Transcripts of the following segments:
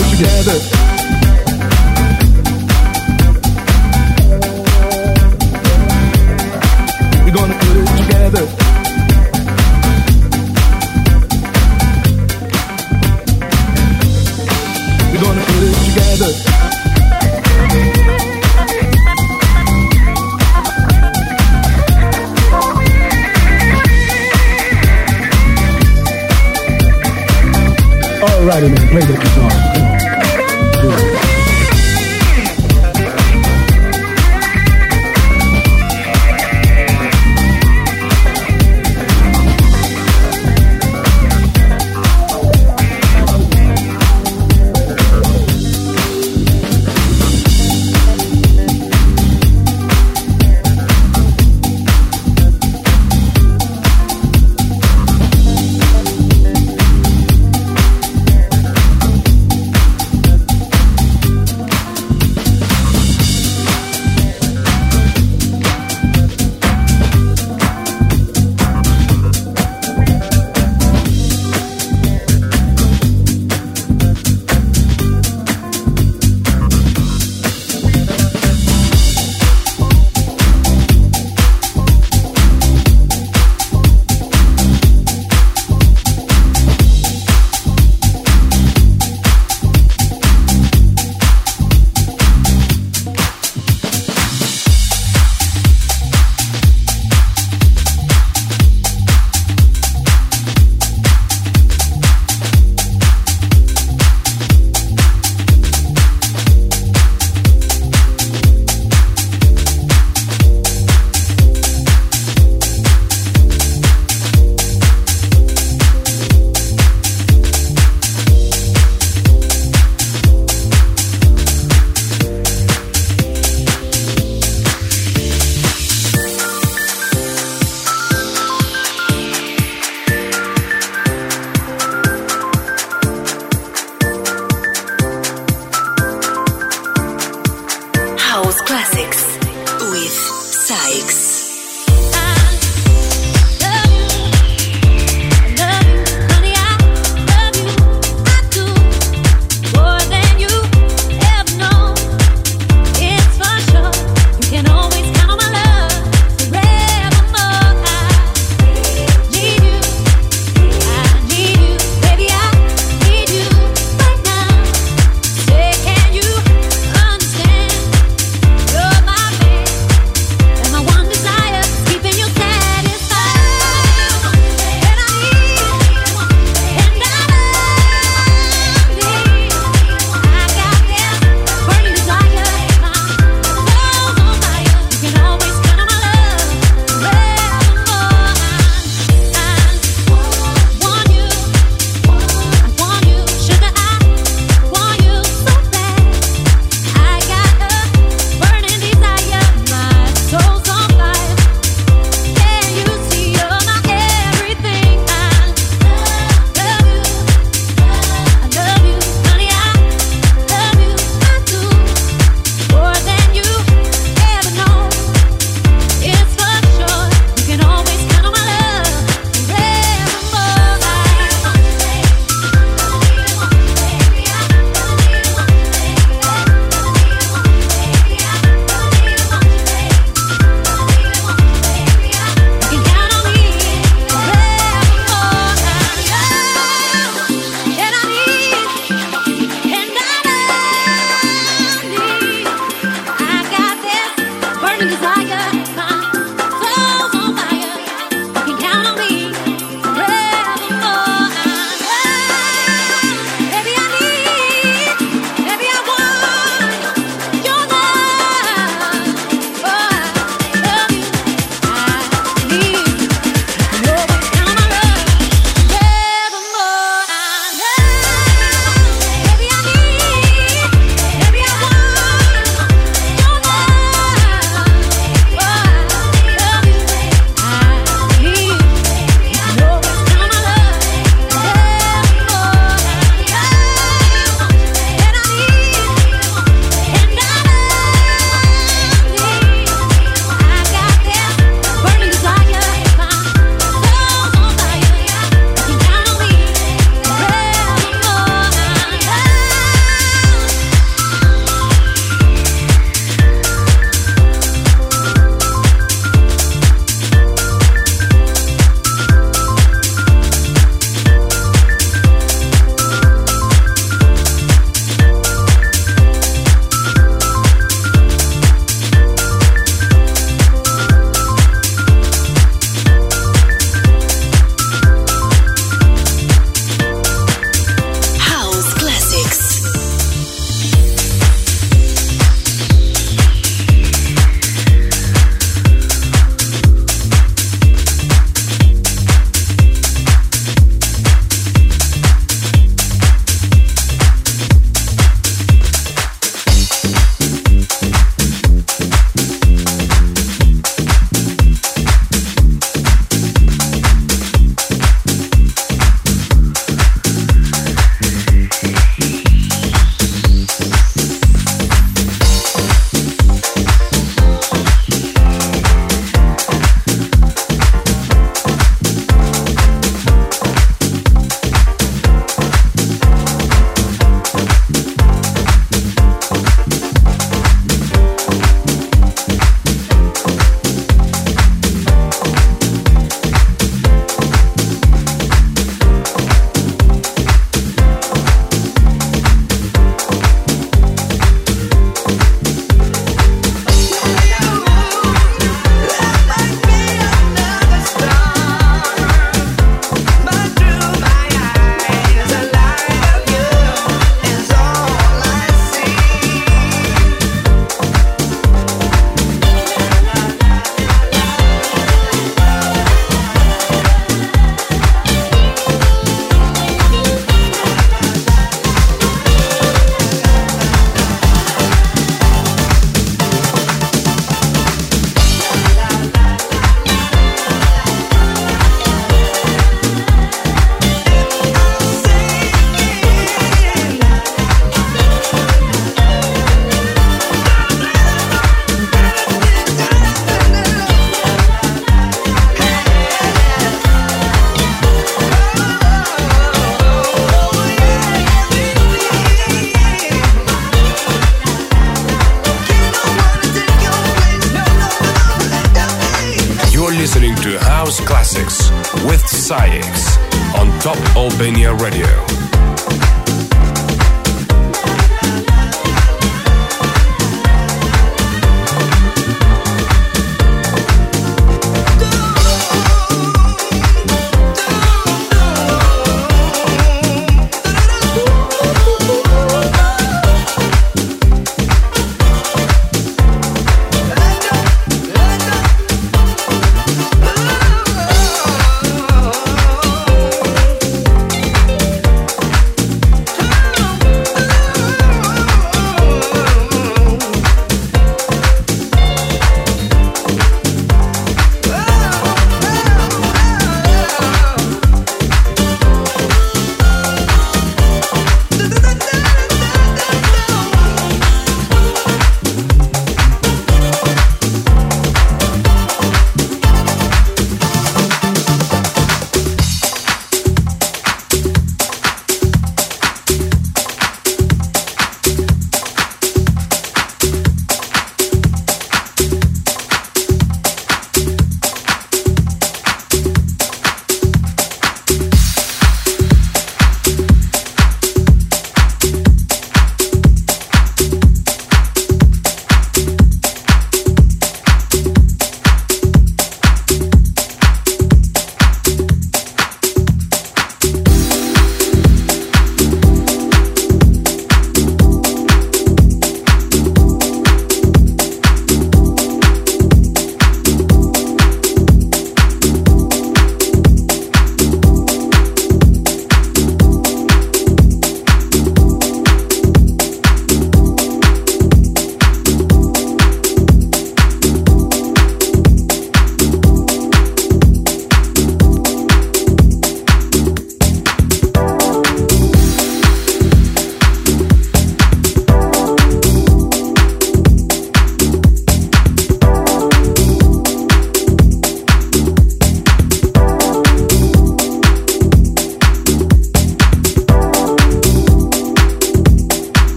Together.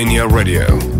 Albania Radio.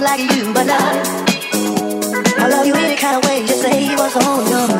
like you, but I, I love you any kind of way. Just say what's on your mind.